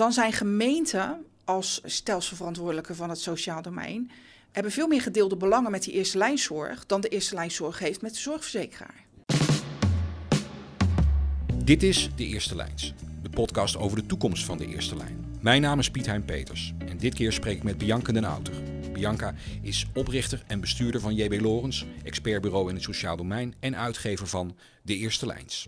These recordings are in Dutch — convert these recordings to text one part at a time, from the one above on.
dan zijn gemeenten als stelselverantwoordelijke van het sociaal domein hebben veel meer gedeelde belangen met die eerste lijnzorg dan de eerste lijnzorg heeft met de zorgverzekeraar. Dit is De Eerste Lijns, de podcast over de toekomst van de Eerste Lijn. Mijn naam is Piet Hein Peters en dit keer spreek ik met Bianca den Outer. Bianca is oprichter en bestuurder van JB Lorens, expertbureau in het sociaal domein en uitgever van De Eerste Lijns.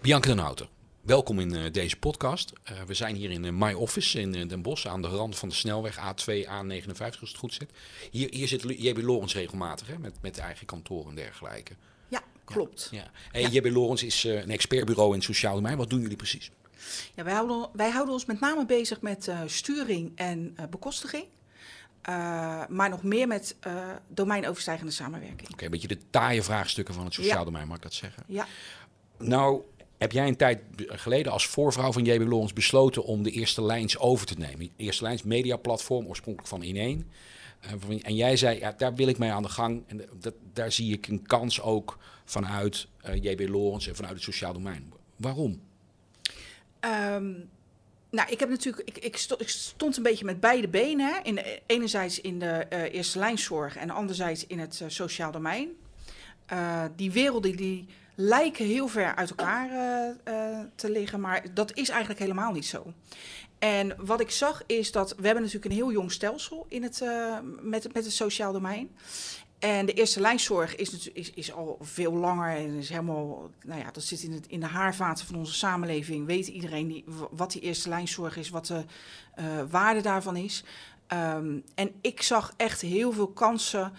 Bianca den Outer, welkom in uh, deze podcast. Uh, we zijn hier in uh, My Office in Den Bosch aan de rand van de snelweg A2, A59 als het goed zit. Hier, hier zit JB Lorens regelmatig hè, met, met eigen kantoor en dergelijke. Ja, klopt. Ja. En ja. JB Lorens is een expertbureau in het sociaal domein. Wat doen jullie precies? Ja, wij, houden, wij houden ons met name bezig met uh, sturing en bekostiging. Uh, maar nog meer met domeinoverstijgende samenwerking. Oké, okay, een beetje de taaie vraagstukken van het sociaal ja. domein, mag ik dat zeggen? Ja. Nou, heb jij een tijd geleden als voorvrouw van JB Lorens besloten om de Eerste Lijns over te nemen? Eerste Lijns mediaplatform, oorspronkelijk van Ineen. en jij zei, ja, daar wil ik mee aan de gang. En dat, daar zie ik een kans ook vanuit JB Lorens en vanuit het sociaal domein. Waarom? Um, nou, ik heb natuurlijk, ik, ik, stond, een beetje met beide benen. Enerzijds in de uh, eerste lijnzorg en anderzijds in het uh, sociaal domein. Uh, die werelden die lijken heel ver uit elkaar te liggen, maar dat is eigenlijk helemaal niet zo. En wat ik zag is dat we hebben natuurlijk een heel jong stelsel in het, met, met het sociaal domein. En de eerste lijnzorg is, is, is al veel langer en is helemaal, nou ja, dat zit in, het, in de haarvaten van onze samenleving. Weet iedereen die, wat die eerste lijnzorg is, wat de waarde daarvan is. Um, en ik zag echt heel veel kansen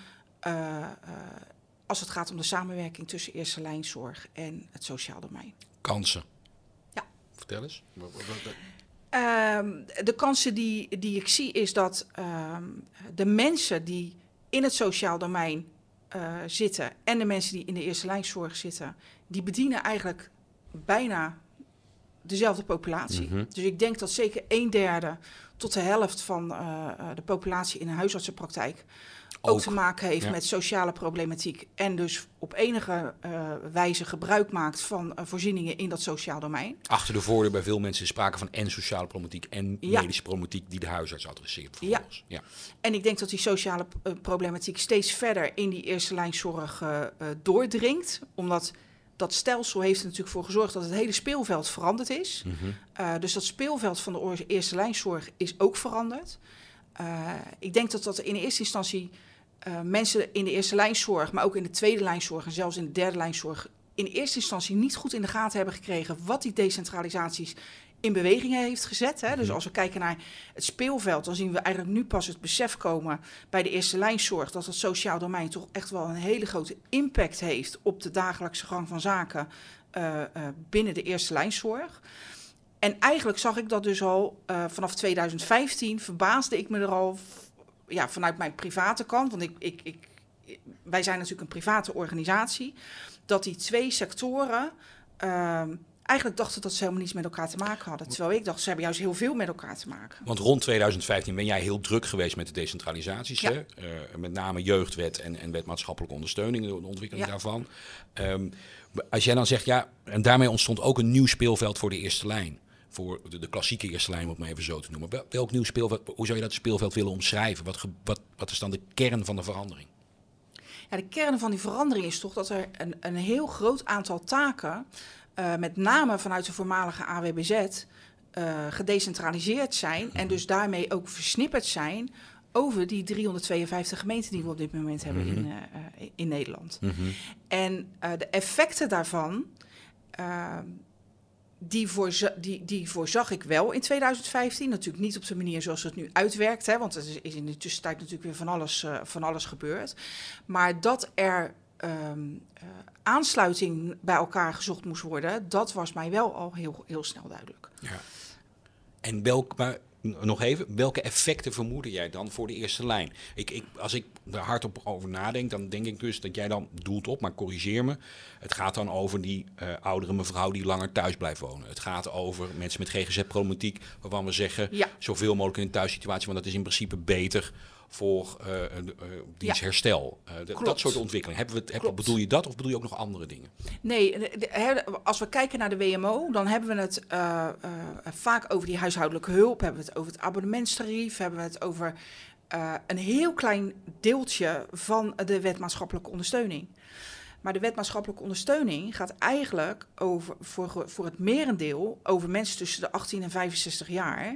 als het gaat om de samenwerking tussen eerste lijnzorg en het sociaal domein. Kansen? Ja. Vertel eens. Um, de kansen die, die ik zie is dat um, de mensen die in het sociaal domein uh, zitten en de mensen die in de eerste lijnzorg zitten, die bedienen eigenlijk bijna dezelfde populatie. Mhm. Dus ik denk dat zeker een derde tot de helft van uh, de populatie in een huisartsenpraktijk ook, ook te maken heeft ja. met sociale problematiek en dus op enige uh, wijze gebruik maakt van uh, voorzieningen in dat sociaal domein. Achter de voordeur bij veel mensen is sprake van en sociale problematiek en Ja. medische problematiek die de huisarts adresseert. Ja. ja. En ik denk dat die sociale uh, problematiek steeds verder in die eerste lijnzorg doordringt. Omdat dat stelsel heeft er natuurlijk voor gezorgd dat het hele speelveld veranderd is. Mhm. Uh, dus dat speelveld van de eerste lijnzorg is ook veranderd. Uh, ik denk dat dat in eerste instantie uh, mensen in de eerste lijnzorg, maar ook in de tweede lijnzorg en zelfs in de derde lijnzorg, in eerste instantie niet goed in de gaten hebben gekregen wat die decentralisaties in beweging heeft gezet. Hè. Dus als we kijken naar het speelveld, dan zien we eigenlijk nu pas het besef komen bij de eerste lijnzorg dat het sociaal domein toch echt wel een hele grote impact heeft op de dagelijkse gang van zaken uh, uh, binnen de eerste lijnzorg. En eigenlijk zag ik dat dus al uh, vanaf 2015, verbaasde ik me er al ja, vanuit mijn private kant, want ik, ik, ik, wij zijn natuurlijk een private organisatie, dat die twee sectoren uh, eigenlijk dachten dat ze helemaal niets met elkaar te maken hadden. Terwijl ik dacht, ze hebben juist heel veel met elkaar te maken. Want rond 2015 ben jij heel druk geweest met de decentralisaties. Ja. Hè? Uh, met name jeugdwet en, en wet maatschappelijke ondersteuning, de ontwikkeling Ja. daarvan. Um, als jij dan zegt, ja, en daarmee ontstond ook een nieuw speelveld voor de eerste lijn. Voor de, de klassieke eerste lijn, om het maar even zo te noemen. Wel- Welk nieuw speelveld, hoe zou je dat speelveld willen omschrijven? Wat, wat, wat is dan de kern van de verandering? Ja, de kern van die verandering is toch dat er een, een heel groot aantal taken, uh, met name vanuit de voormalige AWBZ, uh, gedecentraliseerd zijn en dus daarmee ook versnipperd zijn over die 352 gemeenten die we op dit moment hebben Mhm. in, uh, in Nederland. Mm-hmm. En de effecten daarvan, die, voorza die, die voorzag ik wel in 2015. Natuurlijk niet op de manier zoals het nu uitwerkt, hè, want er is, in de tussentijd natuurlijk weer van alles, uh, van alles gebeurd. Maar dat er um, uh, aansluiting bij elkaar gezocht moest worden, dat was mij wel al heel, heel snel duidelijk. Ja. En welk, maar nog even, welke effecten vermoedde jij dan voor de eerste lijn? Ik, ik, als ik er hardop over nadenk, dan denk ik dus dat jij dan doelt op, maar corrigeer me. Het gaat dan over die uh, oudere mevrouw die langer thuis blijft wonen. Het gaat over mensen met GGZ-problematiek, waarvan we zeggen Ja. zoveel mogelijk in een thuissituatie, want dat is in principe beter voor uh. Ja. dat soort ontwikkeling. Hebben we heb, bedoel je dat of bedoel je ook nog andere dingen? Nee, als we kijken naar de WMO, dan hebben we het vaak over die huishoudelijke hulp, hebben we het over het abonnementstarief, hebben we het over een heel klein deeltje van de wet maatschappelijke ondersteuning. Maar de wet maatschappelijke ondersteuning gaat eigenlijk over, voor, voor het merendeel over mensen tussen de 18 en 65 jaar.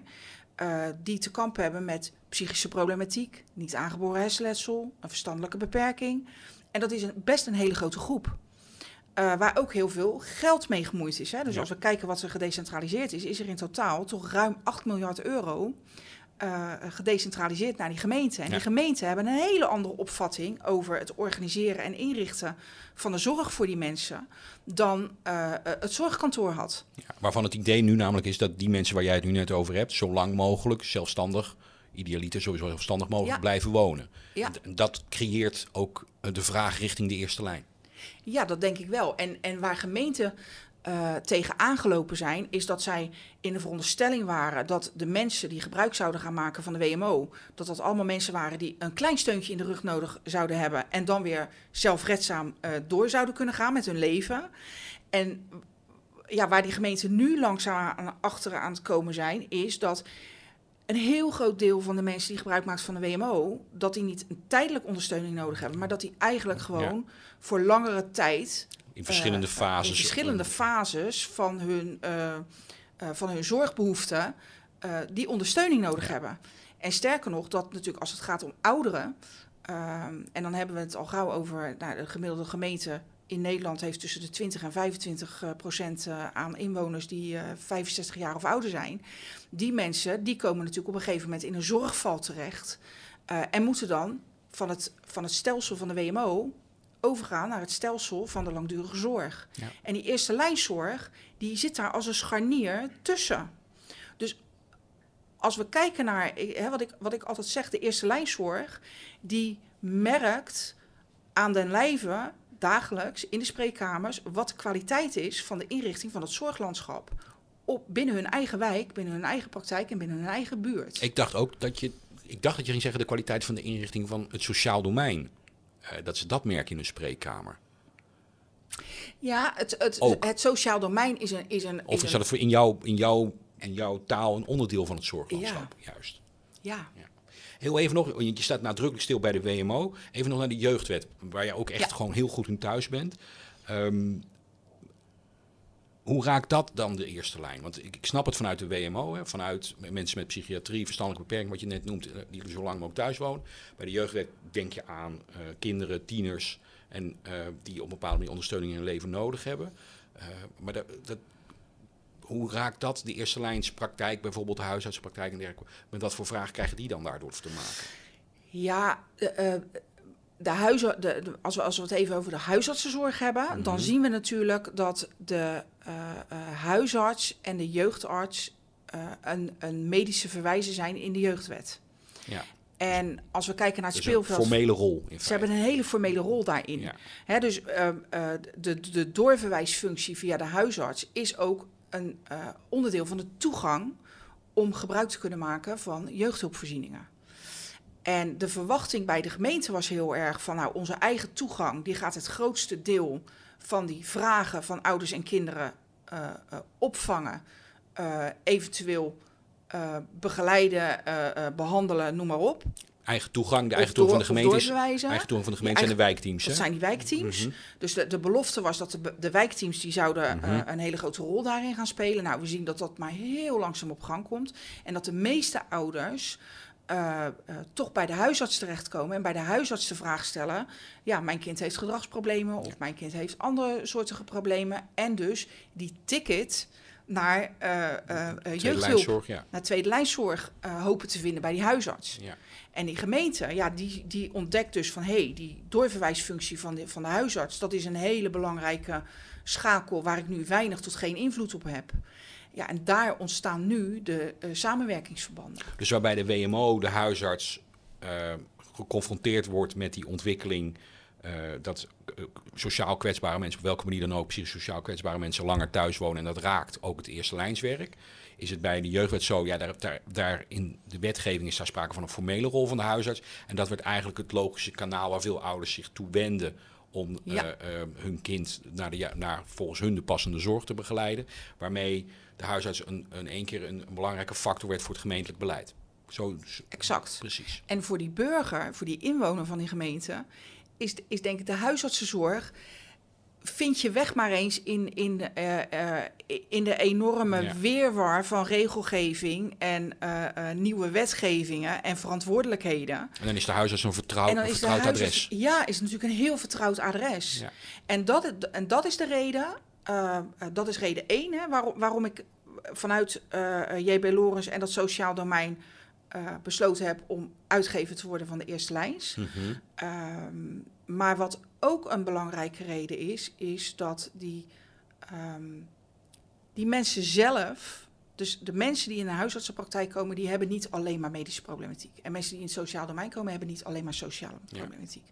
Uh, die te kampen hebben met psychische problematiek, niet aangeboren hersenletsel, een verstandelijke beperking. En dat is een, best een hele grote groep. Uh, waar ook heel veel geld mee gemoeid is. Hè? Dus als we kijken wat er gedecentraliseerd is, is er in totaal toch ruim 8 miljard euro uh, gedecentraliseerd naar die gemeenten. En die gemeenten hebben een hele andere opvatting over het organiseren en inrichten van de zorg voor die mensen dan uh, het zorgkantoor had. Ja, waarvan het idee nu namelijk is dat die mensen waar jij het nu net over hebt, zo lang mogelijk zelfstandig, idealiter sowieso zelfstandig mogelijk blijven wonen. Ja. En dat creëert ook de vraag richting de eerste lijn. Ja, dat denk ik wel. En, en waar gemeenten uh, tegen aangelopen zijn, is dat zij in de veronderstelling waren dat de mensen die gebruik zouden gaan maken van de WMO, dat dat allemaal mensen waren die een klein steuntje in de rug nodig zouden hebben en dan weer zelfredzaam uh, door zouden kunnen gaan met hun leven. En ja, waar die gemeenten nu langzaam aan, achter aan het komen zijn, is dat een heel groot deel van de mensen die gebruik maakt van de WMO, dat die niet een tijdelijke ondersteuning nodig hebben, maar dat die eigenlijk gewoon voor langere tijd in verschillende uh, fases. In verschillende fases van hun, uh, van hun zorgbehoeften die ondersteuning nodig hebben. En sterker nog, dat natuurlijk als het gaat om ouderen, en dan hebben we het al gauw over nou, de gemiddelde gemeente in Nederland heeft tussen de 20 en 25 procent aan inwoners die 65 jaar of ouder zijn. Die mensen die komen natuurlijk op een gegeven moment in een zorgval terecht en moeten dan van het, van het stelsel van de WMO overgaan naar het stelsel van de langdurige zorg. Ja. En die eerste lijnzorg, die zit daar als een scharnier tussen. Dus als we kijken naar, hè, wat, ik, wat ik altijd zeg, de eerste lijnzorg, die merkt aan den lijve dagelijks in de spreekkamers wat de kwaliteit is van de inrichting van het zorglandschap. Op, binnen hun eigen wijk, binnen hun eigen praktijk en binnen hun eigen buurt. Ik dacht ook dat je, ik dacht dat je ging zeggen de kwaliteit van de inrichting van het sociaal domein. Eh, dat ze dat merken in hun spreekkamer. Ja, het, het, het sociaal domein is een. Is een of is, dat in, jouw, in, jouw, in jouw taal een onderdeel van het zorglandschap? Juist. Ja. ja. Heel even nog, je staat nadrukkelijk stil bij de WMO. Even nog naar de jeugdwet, waar je ook echt gewoon heel goed in thuis bent. Um, hoe raakt dat dan de eerste lijn? Want ik, ik snap het vanuit de WMO, hè, vanuit mensen met psychiatrie, verstandelijke beperking, wat je net noemt, eh, die zo lang mogelijk thuis wonen. Bij de jeugdwet denk je aan uh, kinderen, tieners en uh, die op een bepaalde manier ondersteuning in hun leven nodig hebben. Uh, maar dat, dat, hoe raakt dat de eerste lijnspraktijk, bijvoorbeeld de huisartsenpraktijk en dergelijke? Met wat voor vragen krijgen die dan daardoor te maken? Ja, de huizen, de, als, we, als we het even over de huisartsenzorg hebben, dan mhm. zien we natuurlijk dat de uh, uh, huisarts en de jeugdarts een, een medische verwijzer zijn in de jeugdwet. Ja. En als we kijken naar het dus speelveld. Een formele rol. In ze hebben een hele formele rol daarin. Ja. Dus de, de doorverwijsfunctie via de huisarts is ook een onderdeel van de toegang om gebruik te kunnen maken van jeugdhulpvoorzieningen. En de verwachting bij de gemeente was heel erg van, nou, onze eigen toegang, die gaat het grootste deel van die vragen van ouders en kinderen uh, uh, opvangen, eventueel begeleiden, behandelen, noem maar op. Eigen toegang, de eigen toegang van de gemeente. Eigen toegang van de gemeente en de wijkteams. Dat zijn die wijkteams. Mhm. Dus de, de belofte was dat de, de wijkteams die zouden mm een hele grote rol daarin gaan spelen. Nou, we zien dat dat maar heel langzaam op gang komt. En dat de meeste ouders uh, uh, toch bij de huisarts terechtkomen en bij de huisarts de vraag stellen: ja, mijn kind heeft gedragsproblemen of mijn kind heeft andere soorten problemen. En dus die ticket naar uh, jeugdhulp, ja. naar tweede lijnszorg hopen te vinden bij die huisarts. Ja. En die gemeente, ja, die, die ontdekt dus van hé, hey, die doorverwijsfunctie van de, van de huisarts, dat is een hele belangrijke schakel waar ik nu weinig tot geen invloed op heb. Ja, en daar ontstaan nu de uh, samenwerkingsverbanden. Dus waarbij de WMO, de huisarts, uh, geconfronteerd wordt met die ontwikkeling eh, dat eh, sociaal kwetsbare mensen, op welke manier dan ook, psychosociaal kwetsbare mensen langer thuis wonen. En dat raakt ook het eerste lijnswerk. Is het bij de jeugdwet zo, ja, daar, daar, daar in de wetgeving is daar sprake van een formele rol van de huisarts. En dat werd eigenlijk het logische kanaal waar veel ouders zich toe wenden om Ja. eh, eh, hun kind naar, de, naar volgens hun de passende zorg te begeleiden. Waarmee de huisarts een, een één keer een, een belangrijke factor werd voor het gemeentelijk beleid. Zo, zo- Exact. precies. En voor die burger, voor die inwoner van die gemeente, is, is denk ik de huisartsenzorg. Vind je weg maar eens in, in, de, eh, eh, in de enorme Ja. weerwar van regelgeving en eh, nieuwe wetgevingen en verantwoordelijkheden. En dan is de huisarts een vertrouwd, en dan een is de vertrouwd huisarts, adres. ja, is natuurlijk een heel vertrouwd adres. Ja. En, dat, en dat is de reden, dat is reden één, hè, waarom, waarom ik vanuit JB Lorens en dat sociaal domein eh, besloten heb om uitgever te worden van de eerste lijns. Mhm. Ehm, maar wat ook een belangrijke reden is, is dat die, ehm, die mensen zelf, dus de mensen die in een huisartsenpraktijk komen, die hebben niet alleen maar medische problematiek. En mensen die in het sociaal domein komen, hebben niet alleen maar sociale Ja. problematiek.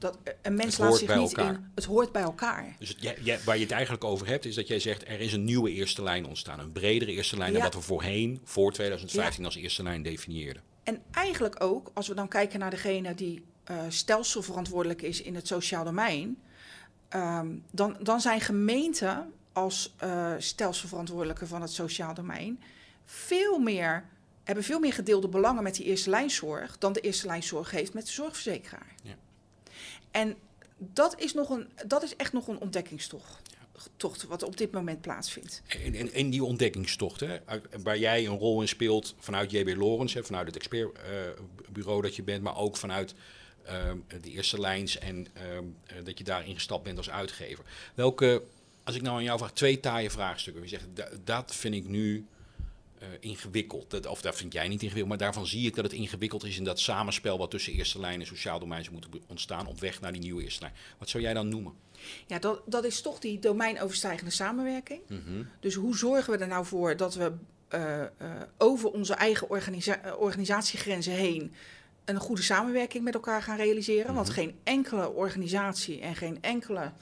Dat, een mens laat hoort zich bij niet elkaar. in. Het hoort bij elkaar. Dus het, waar je het eigenlijk over hebt, is dat jij zegt er is een nieuwe eerste lijn ontstaan. Een bredere eerste lijn dan wat we voorheen, voor 2015, als eerste lijn definieerden. En eigenlijk ook, als we dan kijken naar degene die eh, stelselverantwoordelijk is in het sociaal domein, ehm, dan, dan zijn gemeenten als eh stelselverantwoordelijke van het sociaal domein veel meer, hebben veel meer gedeelde belangen met die eerste lijnzorg dan de eerste lijnzorg heeft met de zorgverzekeraar. Ja. En dat is, nog een, dat is echt nog een ontdekkingstocht. Tocht, wat op dit moment plaatsvindt. En, die ontdekkingstocht, hè, waar jij een rol in speelt vanuit JB Lorens, vanuit het expertbureau dat je bent, maar ook vanuit ehm, de eerste lijns en eh, dat je daarin gestapt bent als uitgever. Welke, als ik nou aan jou vraag, twee taaie vraagstukken. Je zegt, da- dat vind ik nu eh, ingewikkeld. Dat, of dat vind jij niet ingewikkeld, maar daarvan zie ik dat het ingewikkeld is in dat samenspel wat tussen eerste lijn en sociaal domein moeten ontstaan op weg naar die nieuwe eerste lijn. Wat zou jij dan noemen? Ja, dat, dat is toch die domeinoverstijgende samenwerking. Mhm. Dus hoe zorgen we er nou voor dat we eh, eh, over onze eigen organisa- organisatiegrenzen heen een goede samenwerking met elkaar gaan realiseren? Want geen enkele organisatie en geen enkele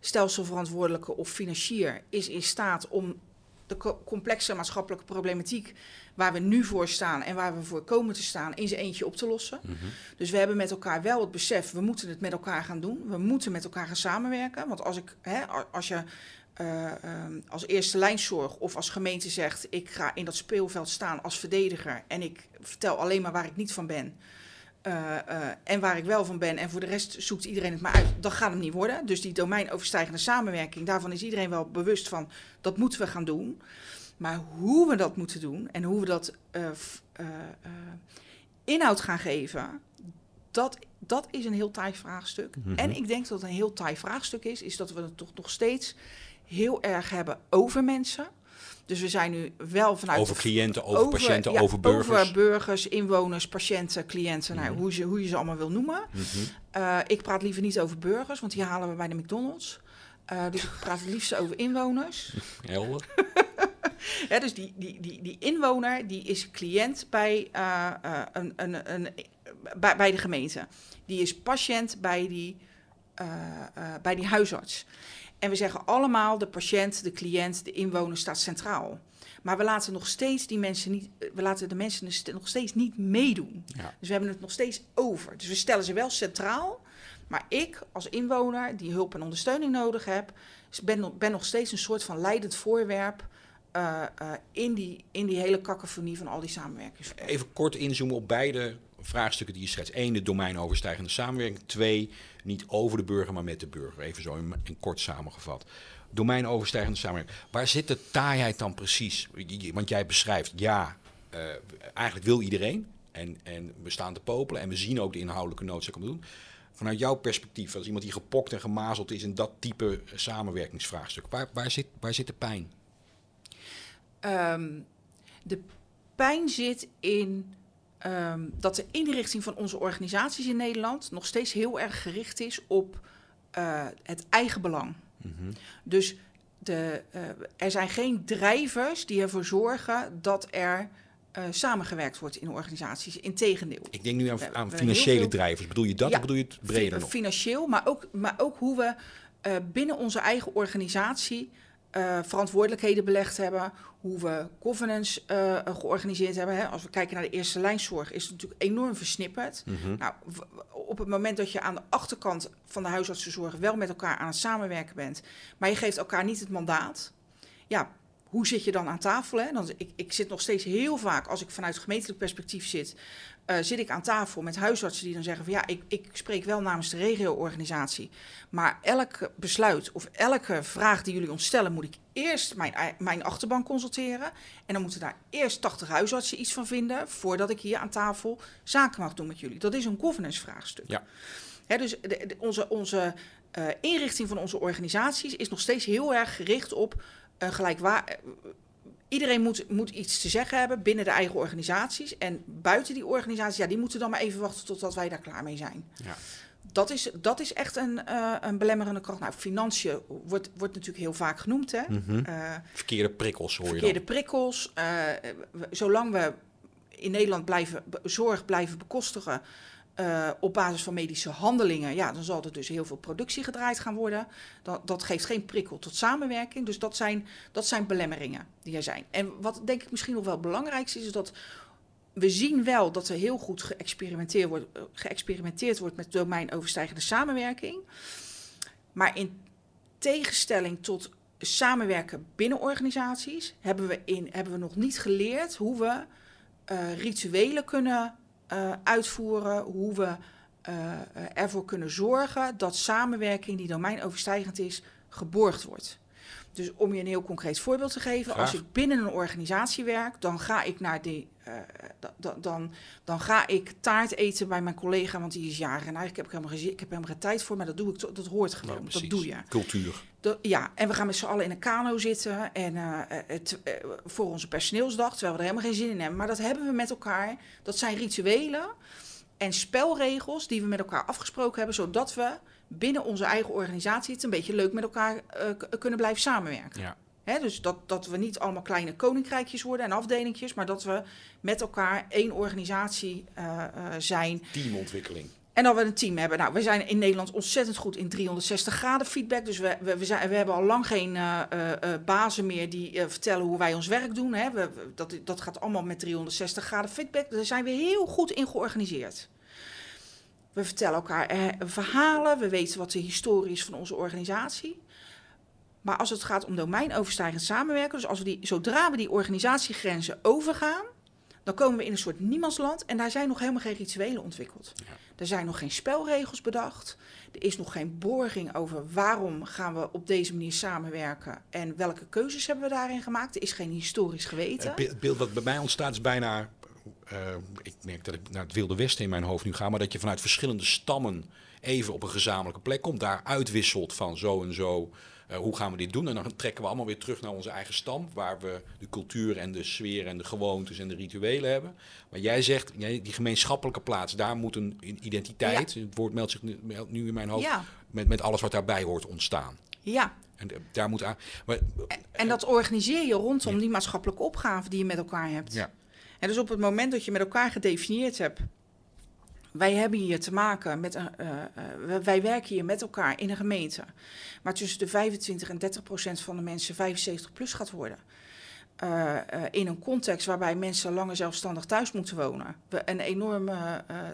stelselverantwoordelijke of financier is in staat om de co- complexe maatschappelijke problematiek waar we nu voor staan en waar we voor komen te staan in zijn eentje op te lossen. Mhm. Dus we hebben met elkaar wel het besef, we moeten het met elkaar gaan doen. We moeten met elkaar gaan samenwerken. Want als, ik, hè, als je eh, ehm, als eerste lijnzorg of als gemeente zegt... ik ga in dat speelveld staan als verdediger... en ik vertel alleen maar waar ik niet van ben... eh, eh, en waar ik wel van ben en voor de rest zoekt iedereen het maar uit... dan gaat het niet worden. Dus die domeinoverstijgende samenwerking... daarvan is iedereen wel bewust van, dat moeten we gaan doen... Maar hoe we dat moeten doen en hoe we dat eh, inhoud gaan geven, dat, dat is een heel taai vraagstuk. Mhm. En ik denk dat het een heel taai vraagstuk is, is dat we het toch nog steeds heel erg hebben over mensen. Dus we zijn nu wel vanuit... Over cliënten, over, patiënten, ja, over burgers. Over burgers, inwoners, patiënten, cliënten, nou, Mhm. hoe, je, hoe je ze allemaal wil noemen. Mhm. Eh, ik praat liever niet over burgers, want die halen we bij de McDonald's. Eh, dus ik praat het liefst over inwoners. Helder. Ja, dus die, die, die, die inwoner die is cliënt bij, eh, een, een, een, bij, bij de gemeente. Die is patiënt bij die, bij die huisarts. En we zeggen allemaal, de patiënt, de cliënt, de inwoner staat centraal. Maar we laten nog steeds die mensen niet, we laten de mensen dus nog steeds niet meedoen. Ja. Dus we hebben het nog steeds over. Dus we stellen ze wel centraal. Maar ik als inwoner die hulp en ondersteuning nodig heb, ben, nog- ben nog steeds een soort van leidend voorwerp eh, eh, in, die, in die hele kakkefonie van al die samenwerkings. Even kort inzoomen op beide vraagstukken die je schetst. Eén, de domeinoverstijgende samenwerking. Twee, niet over de burger, maar met de burger. Even zo in, kort samengevat. Domeinoverstijgende samenwerking. Waar zit de taaiheid dan precies? Want jij beschrijft, ja, eh, eigenlijk wil iedereen. En, en we staan te popelen en we zien ook de inhoudelijke noodzaak om te doen. Vanuit jouw perspectief, als iemand die gepokt en gemazeld is in dat type samenwerkingsvraagstuk, waar, waar, zit, waar zit de pijn? Ehm, de pijn zit in ehm, dat de inrichting van onze organisaties in Nederland nog steeds heel erg gericht is op eh, het eigen belang. Dus de, eh, er zijn geen drijvers die ervoor zorgen dat er eh, samengewerkt wordt in organisaties. Integendeel. Ik denk nu aan, financiële veel- drijvers. Bedoel je dat Ja, of bedoel je het breder Fi- nog? Financieel, maar ook, maar ook hoe we binnen onze eigen organisatie eh, verantwoordelijkheden belegd hebben. Hoe we governance eh, georganiseerd hebben. Hè. Als we kijken naar de eerste lijnzorg, is het natuurlijk enorm versnipperd. Mhm. Nou, op het moment dat je aan de achterkant van de huisartsenzorg wel met elkaar aan het samenwerken bent, maar je geeft elkaar niet het mandaat. Ja, hoe zit je dan aan tafel? Hè? Dan, ik, ik zit nog steeds heel vaak, als ik vanuit gemeentelijk perspectief zit, eh, zit ik aan tafel met huisartsen die dan zeggen van ja, ik, ik spreek wel namens de regio-organisatie. Maar elk besluit of elke vraag die jullie ons stellen, moet ik eerst mijn, mijn achterban consulteren. En dan moeten daar eerst 80 huisartsen iets van vinden voordat ik hier aan tafel zaken mag doen met jullie. Dat is een governance vraagstuk. Ja. Hè, dus de- de- onze, onze eh, inrichting van onze organisaties is nog steeds heel erg gericht op gelijkwaar. eh, Iedereen moet, moet iets te zeggen hebben binnen de eigen organisaties. En buiten die organisaties, ja, die moeten dan maar even wachten totdat wij daar klaar mee zijn. Ja. Dat is, dat is echt een, eh, een belemmerende kracht. Nou, financiën wordt, wordt natuurlijk heel vaak genoemd. Hè? Mhm. Eh, Verkeerde prikkels hoor je verkeerde dan. prikkels. eh, we- zolang we in Nederland blijven, zorg blijven bekostigen eh, op basis van medische handelingen, ja, dan zal er dus heel veel productie gedraaid gaan worden. Dat, dat geeft geen prikkel tot samenwerking. Dus dat zijn, dat zijn belemmeringen die er zijn. En wat denk ik misschien nog wel het belangrijkste is, is dat we zien wel dat er heel goed geëxperimenteerd wordt, eh, geëxperimenteerd wordt met domeinoverstijgende samenwerking. Maar in tegenstelling tot samenwerken binnen organisaties hebben we, in, hebben we nog niet geleerd hoe we eh, rituelen kunnen eh, uitvoeren, hoe we eh, eh, ervoor kunnen zorgen dat samenwerking die domeinoverstijgend is, geborgd wordt. Dus om je een heel concreet voorbeeld te geven, Graag. als ik binnen een organisatie werk, dan ga ik naar die, eh, da- da- dan, dan ga ik taart eten bij mijn collega, want die is jarig. En eigenlijk heb ik helemaal geen, ik heb helemaal geen tijd voor, maar dat doe ik, dat hoort gewoon, Nou, dat doe je. Cultuur. Dat- ja, en we gaan met z'n allen in een kano zitten en, eh, het, eh, voor onze personeelsdag, terwijl we er helemaal geen zin in hebben. Maar dat hebben we met elkaar. Dat zijn rituelen en spelregels die we met elkaar afgesproken hebben, zodat we binnen onze eigen organisatie het een beetje leuk met elkaar eh, kunnen blijven samenwerken. Ja. Hè, dus dat, dat we niet allemaal kleine koninkrijkjes worden en afdelingjes, maar dat we met elkaar één organisatie eh, eh, zijn. Teamontwikkeling. En dat we een team hebben. Nou, we zijn in Nederland ontzettend goed in 360 graden feedback. Dus we, we, we, zijn, we hebben al lang geen eh, eh, eh, bazen meer die eh, vertellen hoe wij ons werk doen. Hè. We, we- dat, dat gaat allemaal met 360 graden feedback. Daar zijn we heel goed in georganiseerd. We vertellen elkaar eh, verhalen. We weten wat de historie is van onze organisatie. Maar als het gaat om domeinoverstijgend samenwerken, dus als we die, zodra we die organisatiegrenzen overgaan, dan komen we in een soort niemandsland en daar zijn nog helemaal geen rituelen ontwikkeld. Er zijn nog geen spelregels bedacht. Er is nog geen borging over waarom gaan we op deze manier samenwerken en welke keuzes hebben we daarin gemaakt. Er is geen historisch geweten. Het be- Het beeld wat bij mij ontstaat is bijna... eh, ik merk dat ik naar het Wilde Westen in mijn hoofd nu ga... maar dat je vanuit verschillende stammen even op een gezamenlijke plek komt... daar uitwisselt van zo en zo... eh, hoe gaan we dit doen? En dan trekken we allemaal weer terug naar onze eigen stam... waar we de cultuur en de sfeer en de gewoontes en de rituelen hebben. Maar jij zegt, jij, die gemeenschappelijke plaats... daar moet een identiteit... het woord meldt zich nu, meldt nu in mijn hoofd... Ja, Met, met alles wat daarbij hoort ontstaan. ja. En eh, daar moet aan... Maar, En, en dat organiseer je rondom die maatschappelijke opgave die je met elkaar hebt. ja. En dus op het moment dat je met elkaar gedefinieerd hebt. Wij hebben hier te maken met een. eh, eh, wij- werken hier met elkaar in een gemeente. Maar tussen de 25 en 30 procent van de mensen 75 plus gaat worden. Eh, in een context waarbij mensen langer zelfstandig thuis moeten wonen. We een enorm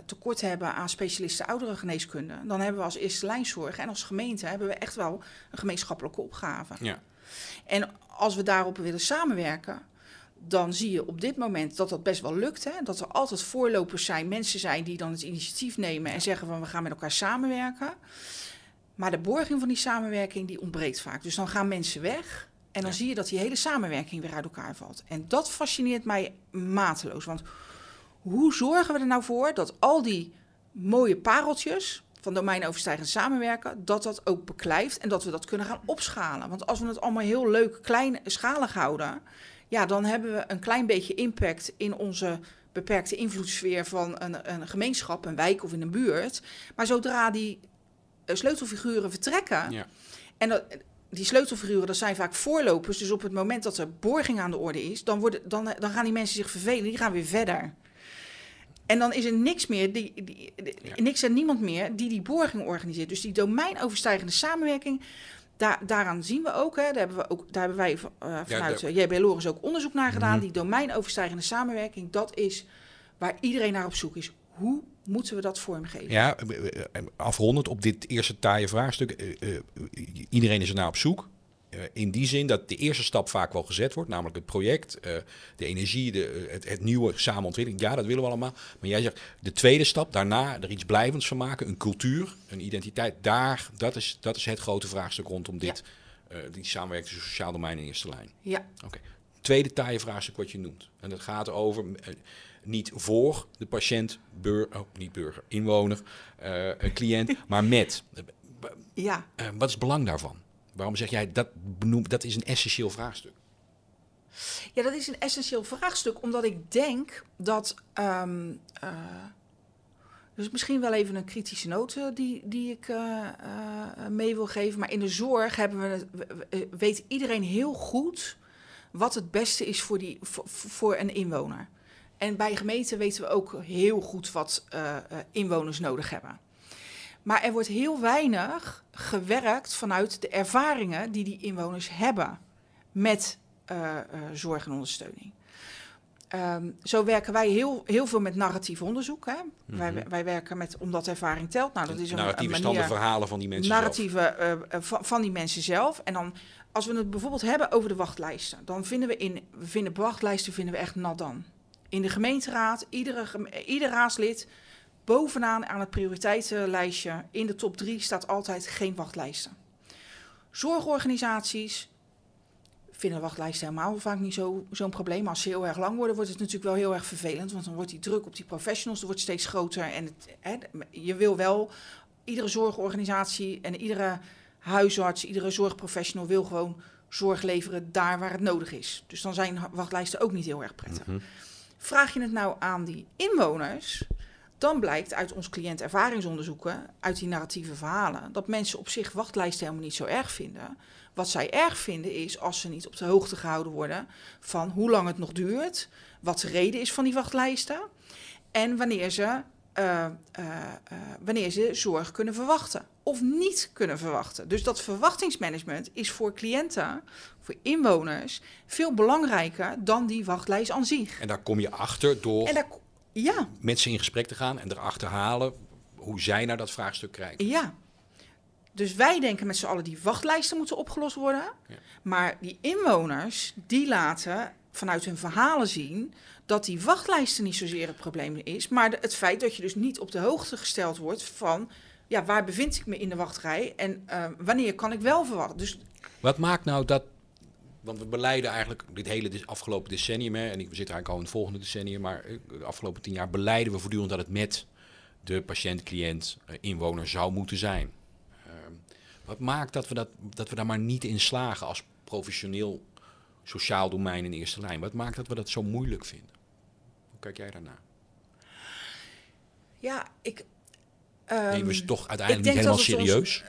tekort hebben aan specialisten ouderengeneeskunde. Dan hebben we als eerste lijnzorg en als gemeente hebben we echt wel een gemeenschappelijke opgave. Ja. En als we daarop willen samenwerken, dan zie je op dit moment dat dat best wel lukt. Hè? Dat er altijd voorlopers zijn, mensen zijn die dan het initiatief nemen en zeggen van we gaan met elkaar samenwerken. Maar de borging van die samenwerking die ontbreekt vaak. Dus dan gaan mensen weg en dan Ja. zie je dat die hele samenwerking weer uit elkaar valt. En dat fascineert mij mateloos. Want hoe zorgen we er nou voor dat al die mooie pareltjes van domeinoverstijgend samenwerken, dat dat ook beklijft en dat we dat kunnen gaan opschalen. Want als we het allemaal heel leuk kleinschalig houden, ja, dan hebben we een klein beetje impact in onze beperkte invloedssfeer van een, een gemeenschap, een wijk of in een buurt. Maar zodra die eh, sleutelfiguren vertrekken, Ja. en dat, die sleutelfiguren, dat zijn vaak voorlopers. Dus op het moment dat er borging aan de orde is, dan, worden, dan, dan gaan die mensen zich vervelen. Die gaan weer verder. En dan is er niks meer, die, die, die- Ja. niks en niemand meer die die borging organiseert. Dus die domeinoverstijgende samenwerking, daar, daaraan zien we ook, hè, daar, hebben we ook daar hebben wij eh, vanuit daar- eh, JB Loris ook onderzoek naar gedaan. Mhm. Die domeinoverstijgende samenwerking, dat is waar iedereen naar op zoek is. Hoe moeten we dat vormgeven? Ja, eh, afrondend op dit eerste taaie vraagstuk. iedereen is er naar op zoek. Eh, in die zin dat de eerste stap vaak wel gezet wordt, namelijk het project, eh, de energie, de, eh, het, het nieuwe samenontwikkeling. Ja, dat willen we allemaal. Maar jij zegt de tweede stap, daarna er iets blijvends van maken, een cultuur, een identiteit. Daar, dat is, dat is het grote vraagstuk rondom dit, eh, die samenwerking tussen sociaal domein en eerste lijn. Ja, Oké. Tweede taaie vraagstuk wat je noemt. En dat gaat over niet voor de patiënt, bur, oh, niet burger, inwoner, een cliënt, maar met. Ja. wat is het belang daarvan? Waarom zeg jij dat dat is een essentieel vraagstuk? Ja, dat is een essentieel vraagstuk, omdat ik denk dat. ehm, eh, dus misschien wel even een kritische noot eh, die, die ik eh, mee wil geven. Maar in de zorg hebben we, weet iedereen heel goed wat het beste is voor, die, voor, voor een inwoner. En bij gemeenten weten we ook heel goed wat inwoners nodig hebben. Maar er wordt heel weinig gewerkt vanuit de ervaringen die die inwoners hebben met eh, eh, zorg en ondersteuning. Ehm, zo werken wij heel, heel veel met narratief onderzoek. Hè? wij, wij werken met omdat ervaring telt. Nou, dat is een, Narratieve een manier verhalen van die mensen zelf. narratieven eh, van, van die mensen zelf. En dan, als we het bijvoorbeeld hebben over de wachtlijsten, dan vinden we in we vinden wachtlijsten vinden we echt nadan. In de gemeenteraad, iedere, ieder raadslid bovenaan aan het prioriteitenlijstje in de top drie staat altijd geen wachtlijsten. Zorgorganisaties vinden wachtlijsten helemaal vaak niet zo- zo'n probleem. Maar als ze heel erg lang worden, wordt het natuurlijk wel heel erg vervelend. Want dan wordt die druk op die professionals er wordt steeds groter. En het, hè, je wil wel, iedere zorgorganisatie en iedere huisarts, iedere zorgprofessional wil gewoon zorg leveren daar waar het nodig is. Dus dan zijn wachtlijsten ook niet heel erg prettig. Mhm. Vraag je het nou aan die inwoners, dan blijkt uit ons cliëntervaringsonderzoeken, uit die narratieve verhalen, dat mensen op zich wachtlijsten helemaal niet zo erg vinden. Wat zij erg vinden is als ze niet op de hoogte gehouden worden van hoe lang het nog duurt, wat de reden is van die wachtlijsten en wanneer ze, eh, eh, eh, wanneer ze zorg kunnen verwachten of niet kunnen verwachten. Dus dat verwachtingsmanagement is voor cliënten, voor inwoners, veel belangrijker dan die wachtlijst aan zich. En daar kom je achter door En daar, ja, met ze in gesprek te gaan en erachter halen hoe zij naar dat vraagstuk kijken. ja. Dus wij denken met z'n allen die wachtlijsten moeten opgelost worden. Ja. Maar die inwoners, die laten vanuit hun verhalen zien dat die wachtlijsten niet zozeer het probleem is, maar het feit dat je dus niet op de hoogte gesteld wordt van, ja, waar bevind ik me in de wachtrij en eh, wanneer kan ik wel verwachten. Dus Wat maakt nou dat... Want we beleiden eigenlijk dit hele afgelopen decennium, hè, en ik- we zitten eigenlijk al in het volgende decennium, maar eh, de afgelopen tien jaar beleiden we voortdurend dat het met de patiënt, cliënt, eh, inwoner zou moeten zijn. Ehm, wat maakt dat we, dat, dat we daar maar niet in slagen als professioneel sociaal domein in eerste lijn? Wat maakt dat we dat zo moeilijk vinden? Hoe kijk jij daarnaar? ja, ik. Nemen we ze ehm, toch uiteindelijk niet helemaal ons-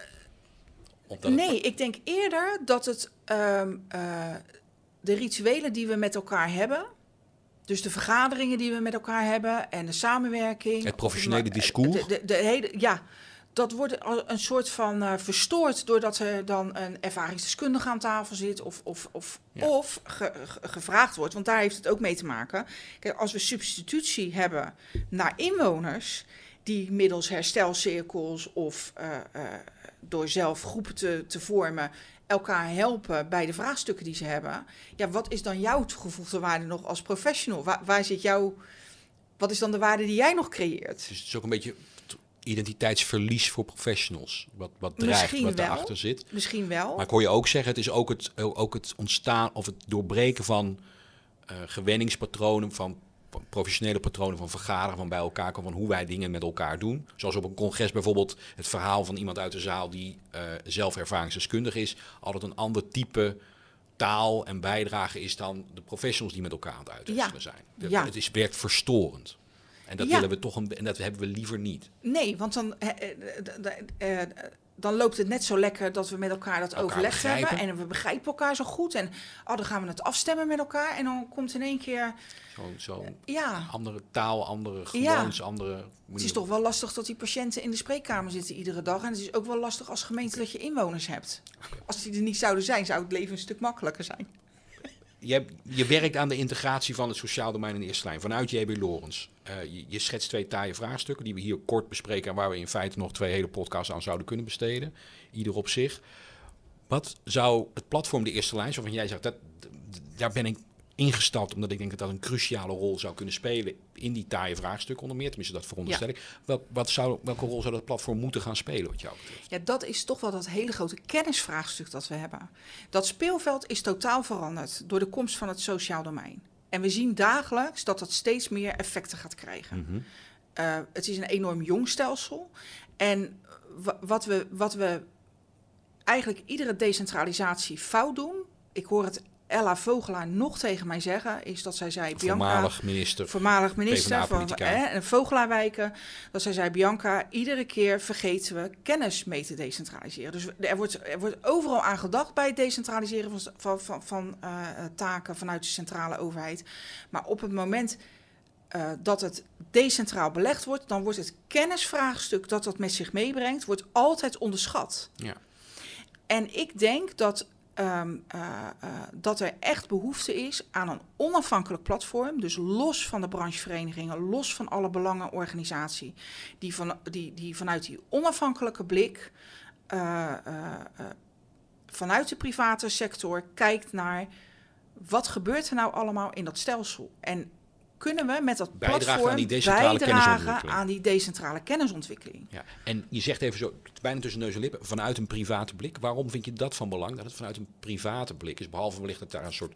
het- Nee, ik denk eerder dat het ehm, eh, de rituelen die we met elkaar hebben, dus de vergaderingen die we met elkaar hebben en de samenwerking. Het professionele of- discours. De, de, de hele, ja, dat wordt een soort van eh, verstoord doordat er dan een ervaringsdeskundige aan tafel zit of, of, of, Ja. of ge- ge- gevraagd wordt. Want daar heeft het ook mee te maken. Kijk, als we substitutie hebben naar inwoners die middels herstelcirkels of eh, door zelf groepen te, te vormen elkaar helpen bij de vraagstukken die ze hebben. Ja, wat is dan jouw toegevoegde waarde nog als professional? Waar, waar zit jouw... Wat is dan de waarde die jij nog creëert? Dus het is ook een beetje identiteitsverlies voor professionals. Wat, wat dreigt, Misschien wat daarachter zit. Misschien wel. Maar ik hoor je ook zeggen, het is ook het, ook het ontstaan of het doorbreken van eh, gewenningspatronen, van professionele patronen van vergaderen, van bij elkaar komen, van hoe wij dingen met elkaar doen. Zoals op een congres bijvoorbeeld het verhaal van iemand uit de zaal die eh zelf ervaringsdeskundig is, altijd een ander type taal en bijdrage is dan de professionals die met elkaar aan het uitwisselen Ja. zijn. De- Ja. Het is, werkt verstorend. En dat Ja. willen we toch een, en dat hebben we liever niet. Nee, want dan, eh, eh, eh, dan loopt het net zo lekker dat we met elkaar dat Elkaar overleg begrijpen. hebben. En we begrijpen elkaar zo goed. En oh, dan gaan we het afstemmen met elkaar. En dan komt in één keer, Zo'n zo ja, andere taal, andere Ja. gewoontes, andere... het is toch wel lastig dat die patiënten in de spreekkamer zitten iedere dag. En het is ook wel lastig als gemeente dat je inwoners hebt. Als die er niet zouden zijn, zou het leven een stuk makkelijker zijn. Je, je werkt aan de integratie van het sociaal domein in de eerste lijn vanuit JB Lorens. Eh, je, je schetst twee taaie vraagstukken die we hier kort bespreken en waar we in feite nog twee hele podcasts aan zouden kunnen besteden. Ieder op zich. Wat zou het platform de eerste lijn, waarvan jij zegt, dat, daar ben ik ingestapt omdat ik denk dat dat een cruciale rol zou kunnen spelen in die taaie vraagstukken onder meer. Tenminste, dat veronderstel ik. Wel, wat zou, welke rol zou dat platform moeten gaan spelen wat jou betreft? Ja, dat is toch wel dat hele grote kennisvraagstuk dat we hebben. Dat speelveld is totaal veranderd door de komst van het sociaal domein. En we zien dagelijks dat dat steeds meer effecten gaat krijgen. Eh, het is een enorm jong stelsel. En wa- wat we, wat we eigenlijk iedere decentralisatie fout doen. Ik hoor het Ella Vogelaar nog tegen mij zeggen. Is dat zij zei: Bianca, Voormalig minister. voormalig minister van hè, en Vogelaarwijken, dat zij zei, Bianca, iedere keer vergeten we kennis mee te decentraliseren. Dus er wordt, er wordt overal aan gedacht bij het decentraliseren van, van, van, van eh, eh, taken vanuit de centrale overheid. Maar op het moment eh, dat het decentraal belegd wordt, dan wordt het kennisvraagstuk dat dat met zich meebrengt, wordt altijd onderschat. Ja. En ik denk dat, ehm, eh, eh, dat er echt behoefte is aan een onafhankelijk platform. Dus los van de brancheverenigingen, los van alle belangenorganisatie. Die, van, die, die vanuit die onafhankelijke blik, eh, vanuit de private sector, kijkt naar wat gebeurt er nou allemaal in dat stelsel. En kunnen we met dat Bijdragen platform aan die decentrale bijdragen aan die decentrale kennisontwikkeling? Ja, en je zegt even zo, bijna tussen neus en lippen, vanuit een private blik. Waarom vind je dat van belang, dat het vanuit een private blik is? Behalve wellicht dat daar een soort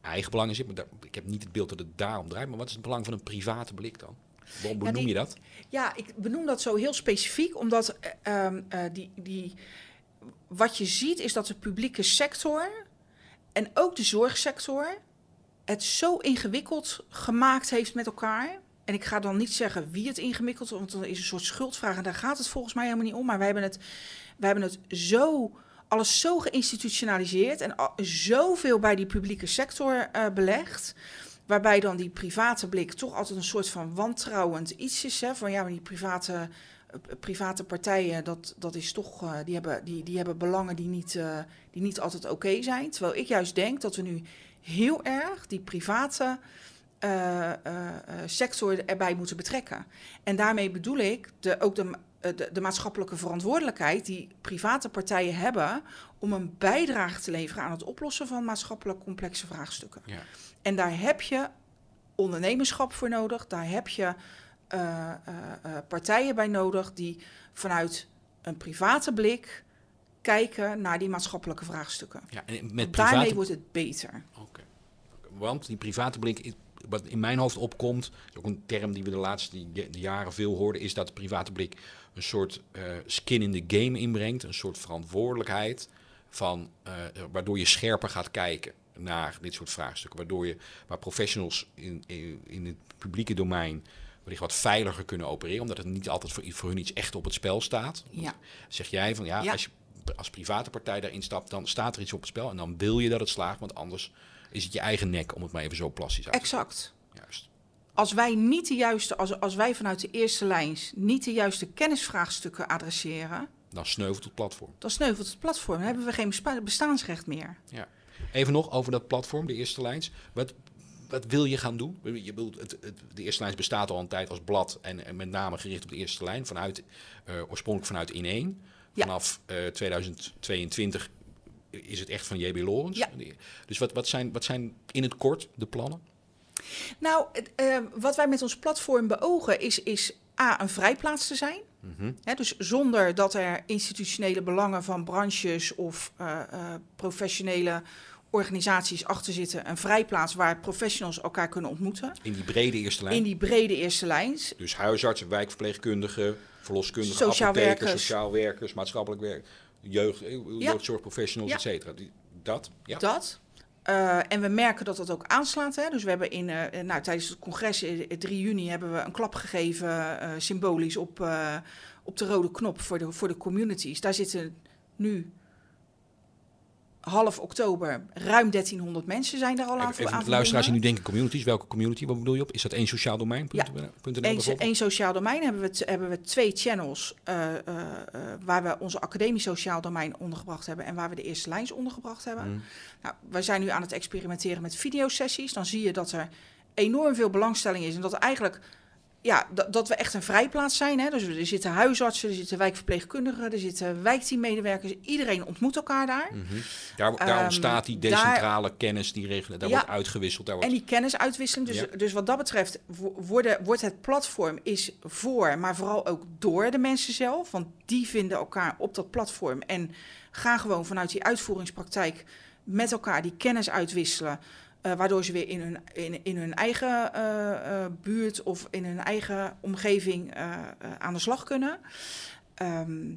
eigen belang in zit. Maar daar, ik heb niet het beeld dat het daarom draait. Maar wat is het belang van een private blik dan? Waarom Ja, benoem die- je dat? Ja, ik benoem dat zo heel specifiek, omdat eh, ehm, eh, die, die, wat je ziet is dat de publieke sector en ook de zorgsector het zo ingewikkeld gemaakt heeft met elkaar. En ik ga dan niet zeggen wie het ingewikkeld, want dan is een soort schuldvraag en daar gaat het volgens mij helemaal niet om. Maar wij hebben het, wij hebben het zo, alles zo geïnstitutionaliseerd en zoveel bij die publieke sector eh, belegd. Waarbij dan die private blik toch altijd een soort van wantrouwend iets is. Hè? Van ja, maar die private, eh, private partijen, dat, dat is toch, eh, die, hebben, die, die hebben belangen die niet, die niet altijd oké zijn. Terwijl ik juist denk dat we nu heel erg die private eh, eh, eh, sector erbij moeten betrekken. En daarmee bedoel ik de, ook de, de, de maatschappelijke verantwoordelijkheid die private partijen hebben om een bijdrage te leveren aan het oplossen van maatschappelijk complexe vraagstukken. Ja. En daar heb je ondernemerschap voor nodig. Daar heb je partijen bij nodig die vanuit een private blik kijken naar die maatschappelijke vraagstukken. Ja, en met private... Daarmee wordt het beter. Oké. Want die private blik, wat in mijn hoofd opkomt, ook een term die we de laatste jaren veel hoorden, is dat de private blik een soort eh, skin in the game inbrengt, een soort verantwoordelijkheid van, eh, waardoor je scherper gaat kijken naar dit soort vraagstukken, waardoor je, waar professionals in, in, in het publieke domein wellicht wat veiliger kunnen opereren, omdat het niet altijd voor, voor hun iets echt op het spel staat. Ja. Zeg jij van ja, Ja. als je als private partij daarin stapt, dan staat er iets op het spel en dan wil je dat het slaagt, want anders is het je eigen nek, om het maar even zo plastisch uit te Exact. Juist. Als wij niet de juiste, als, als wij vanuit de eerste lijns niet de juiste kennisvraagstukken adresseren, Dan sneuvelt het platform. dan sneuvelt het platform. Dan hebben we geen bestaansrecht meer. Ja. Even nog over dat platform, de eerste lijns. Wat, wat wil je gaan doen? Je bedoelt, het, het, de eerste lijns bestaat al een tijd als blad en, en met name gericht op de eerste lijn, vanuit, eh, oorspronkelijk vanuit Ineen. Vanaf eh, 2022 is het echt van JB Lorens. Ja. Dus wat, wat, zijn, wat zijn in het kort de plannen? Nou, het, eh, wat wij met ons platform beogen is, is A, een vrijplaats te zijn. Mhm. Dus zonder dat er institutionele belangen van branches of eh, eh, professionele organisaties achter zitten. Een vrijplaats waar professionals elkaar kunnen ontmoeten. In die brede eerste lijn. In die brede eerste lijns. Dus huisartsen, wijkverpleegkundigen, verloskundigen, Sociaal apothekers, werkers. sociaal werkers, maatschappelijk werk, jeugd, eh, jeugdzorgprofessionals, Ja. et cetera. Dat? Ja. Dat. Eh, en we merken dat dat ook aanslaat. Hè? Dus we hebben in, eh, nou, tijdens het congres in 3 juni hebben we een klap gegeven, symbolisch op, op de rode knop voor de, voor de communities. Daar zitten nu half oktober ruim 1300 mensen zijn daar al aan, Even, aan de luisteraars die nu denken communities. Welke community? Wat bedoel je op? Is dat één sociaal domein? Ja. één sociaal domein hebben we, hebben we twee channels eh, eh, eh, waar we onze academisch sociaal domein ondergebracht hebben en waar we de eerste lijns ondergebracht hebben. Mhm. Nou, wij zijn nu aan het experimenteren met videosessies. Dan zie je dat er enorm veel belangstelling is en dat er eigenlijk ja, dat, dat we echt een vrijplaats zijn. Hè? Dus er zitten huisartsen, er zitten wijkverpleegkundigen, er zitten wijkteammedewerkers. Iedereen ontmoet elkaar daar. Mhm. Daar, daar Ehm, ontstaat die daar- decentrale kennis, die regelen, daar Ja. wordt uitgewisseld. Daar wordt, En die kennisuitwisseling. Dus, Ja. dus wat dat betreft wo- worden, wordt het platform is voor, maar vooral ook door de mensen zelf. Want die vinden elkaar op dat platform en gaan gewoon vanuit die uitvoeringspraktijk met elkaar die kennis uitwisselen. Eh, waardoor ze weer in hun, in, in hun eigen eh, eh, buurt of in hun eigen omgeving aan de slag kunnen. Ehm,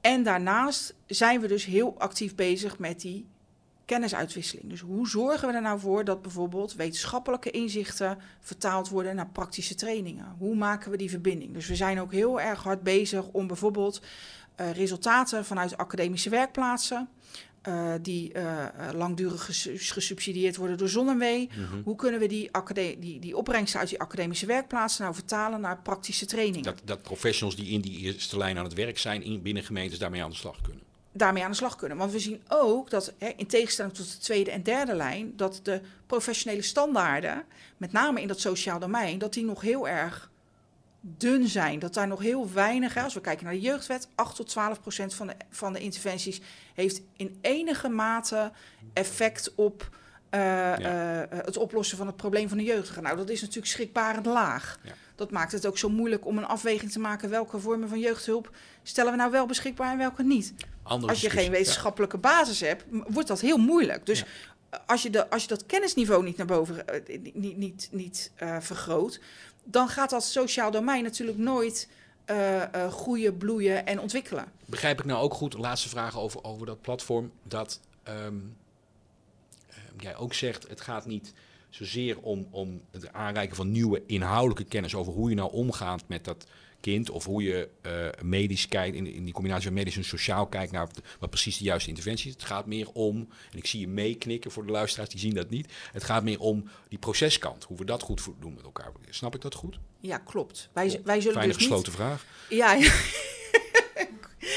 en daarnaast zijn we dus heel actief bezig met die kennisuitwisseling. Dus hoe zorgen we er nou voor dat bijvoorbeeld wetenschappelijke inzichten vertaald worden naar praktische trainingen? Hoe maken we die verbinding? Dus we zijn ook heel erg hard bezig om bijvoorbeeld resultaten vanuit academische werkplaatsen. Eh, die eh, eh, langdurig ges- gesubsidieerd worden door ZonMW. Mhm. Hoe kunnen we die, die, die opbrengsten uit die academische werkplaatsen nou vertalen naar praktische trainingen? dat, dat professionals die in die eerste lijn aan het werk zijn in, binnen gemeentes daarmee aan de slag kunnen. daarmee aan de slag kunnen. Want we zien ook dat, hè, in tegenstelling tot de tweede en derde lijn, dat de professionele standaarden, met name in dat sociaal domein, dat die nog heel erg dun zijn. Dat daar nog heel weinig, hè, als we kijken naar de jeugdwet, 8 tot 12 procent van de, van de interventies heeft in enige mate effect op eh, eh, het oplossen van het probleem van de jeugdigen. Nou, dat is natuurlijk schrikbarend laag. Ja. Dat maakt het ook zo moeilijk om een afweging te maken welke vormen van jeugdhulp stellen we nou wel beschikbaar en welke niet. Andere Als je geen wetenschappelijke basis hebt, wordt dat heel moeilijk. Dus als, je de, als je dat kennisniveau niet naar boven eh, niet, niet, niet eh, vergroot, dan gaat dat sociaal domein natuurlijk nooit eh, eh, groeien, bloeien en ontwikkelen. Begrijp ik nou ook goed, laatste vraag over, over dat platform, dat ehm, ehm, jij ook zegt, het gaat niet zozeer om, om het aanreiken van nieuwe inhoudelijke kennis over hoe je nou omgaat met dat kind of hoe je eh, medisch kijkt, in, in die combinatie van medisch en sociaal kijkt naar wat, precies de juiste interventie is. Het gaat meer om, en ik zie je meeknikken voor de luisteraars, die zien dat niet, het gaat meer om die proceskant, hoe we dat goed doen met elkaar. Snap ik dat goed? Ja, klopt. Wij, wij zullen Fijne dus niet... gesloten vraag. Ja, ja.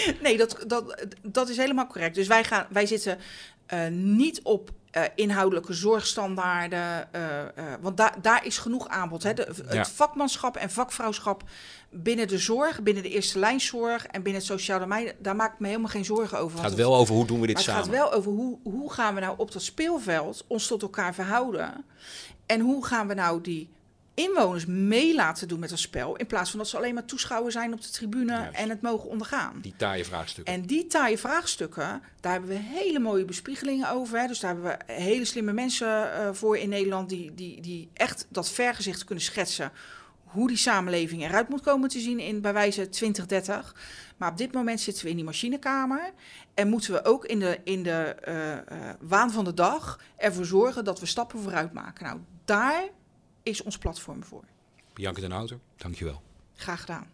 nee, dat, dat, dat is helemaal correct. Dus wij, gaan, wij zitten eh, niet op eh, inhoudelijke zorgstandaarden, eh, want daar daar is genoeg aanbod. Hè. De, het Ja. vakmanschap en vakvrouwschap binnen de zorg, binnen de eerste lijnzorg en binnen het sociaal domein, daar maak ik me helemaal geen zorgen over. Het gaat wel over hoe doen we dit maar het samen. gaat wel over hoe, hoe gaan we nou op dat speelveld ons tot elkaar verhouden. En hoe gaan we nou die inwoners mee laten doen met dat spel. In plaats van dat ze alleen maar toeschouwer zijn op de tribune Juist. en het mogen ondergaan. Die taaie vraagstukken. En die taaie vraagstukken, daar hebben we hele mooie bespiegelingen over. Hè. Dus daar hebben we hele slimme mensen eh, voor in Nederland die, die, die echt dat vergezicht kunnen schetsen. Hoe die samenleving eruit moet komen te zien in bij wijze 2030. Maar op dit moment zitten we in die machinekamer. En moeten we ook in de, in de eh, eh, waan van de dag ervoor zorgen dat we stappen vooruit maken. Nou, daar is ons platform voor. Bianca den Houter, dankjewel. Graag gedaan.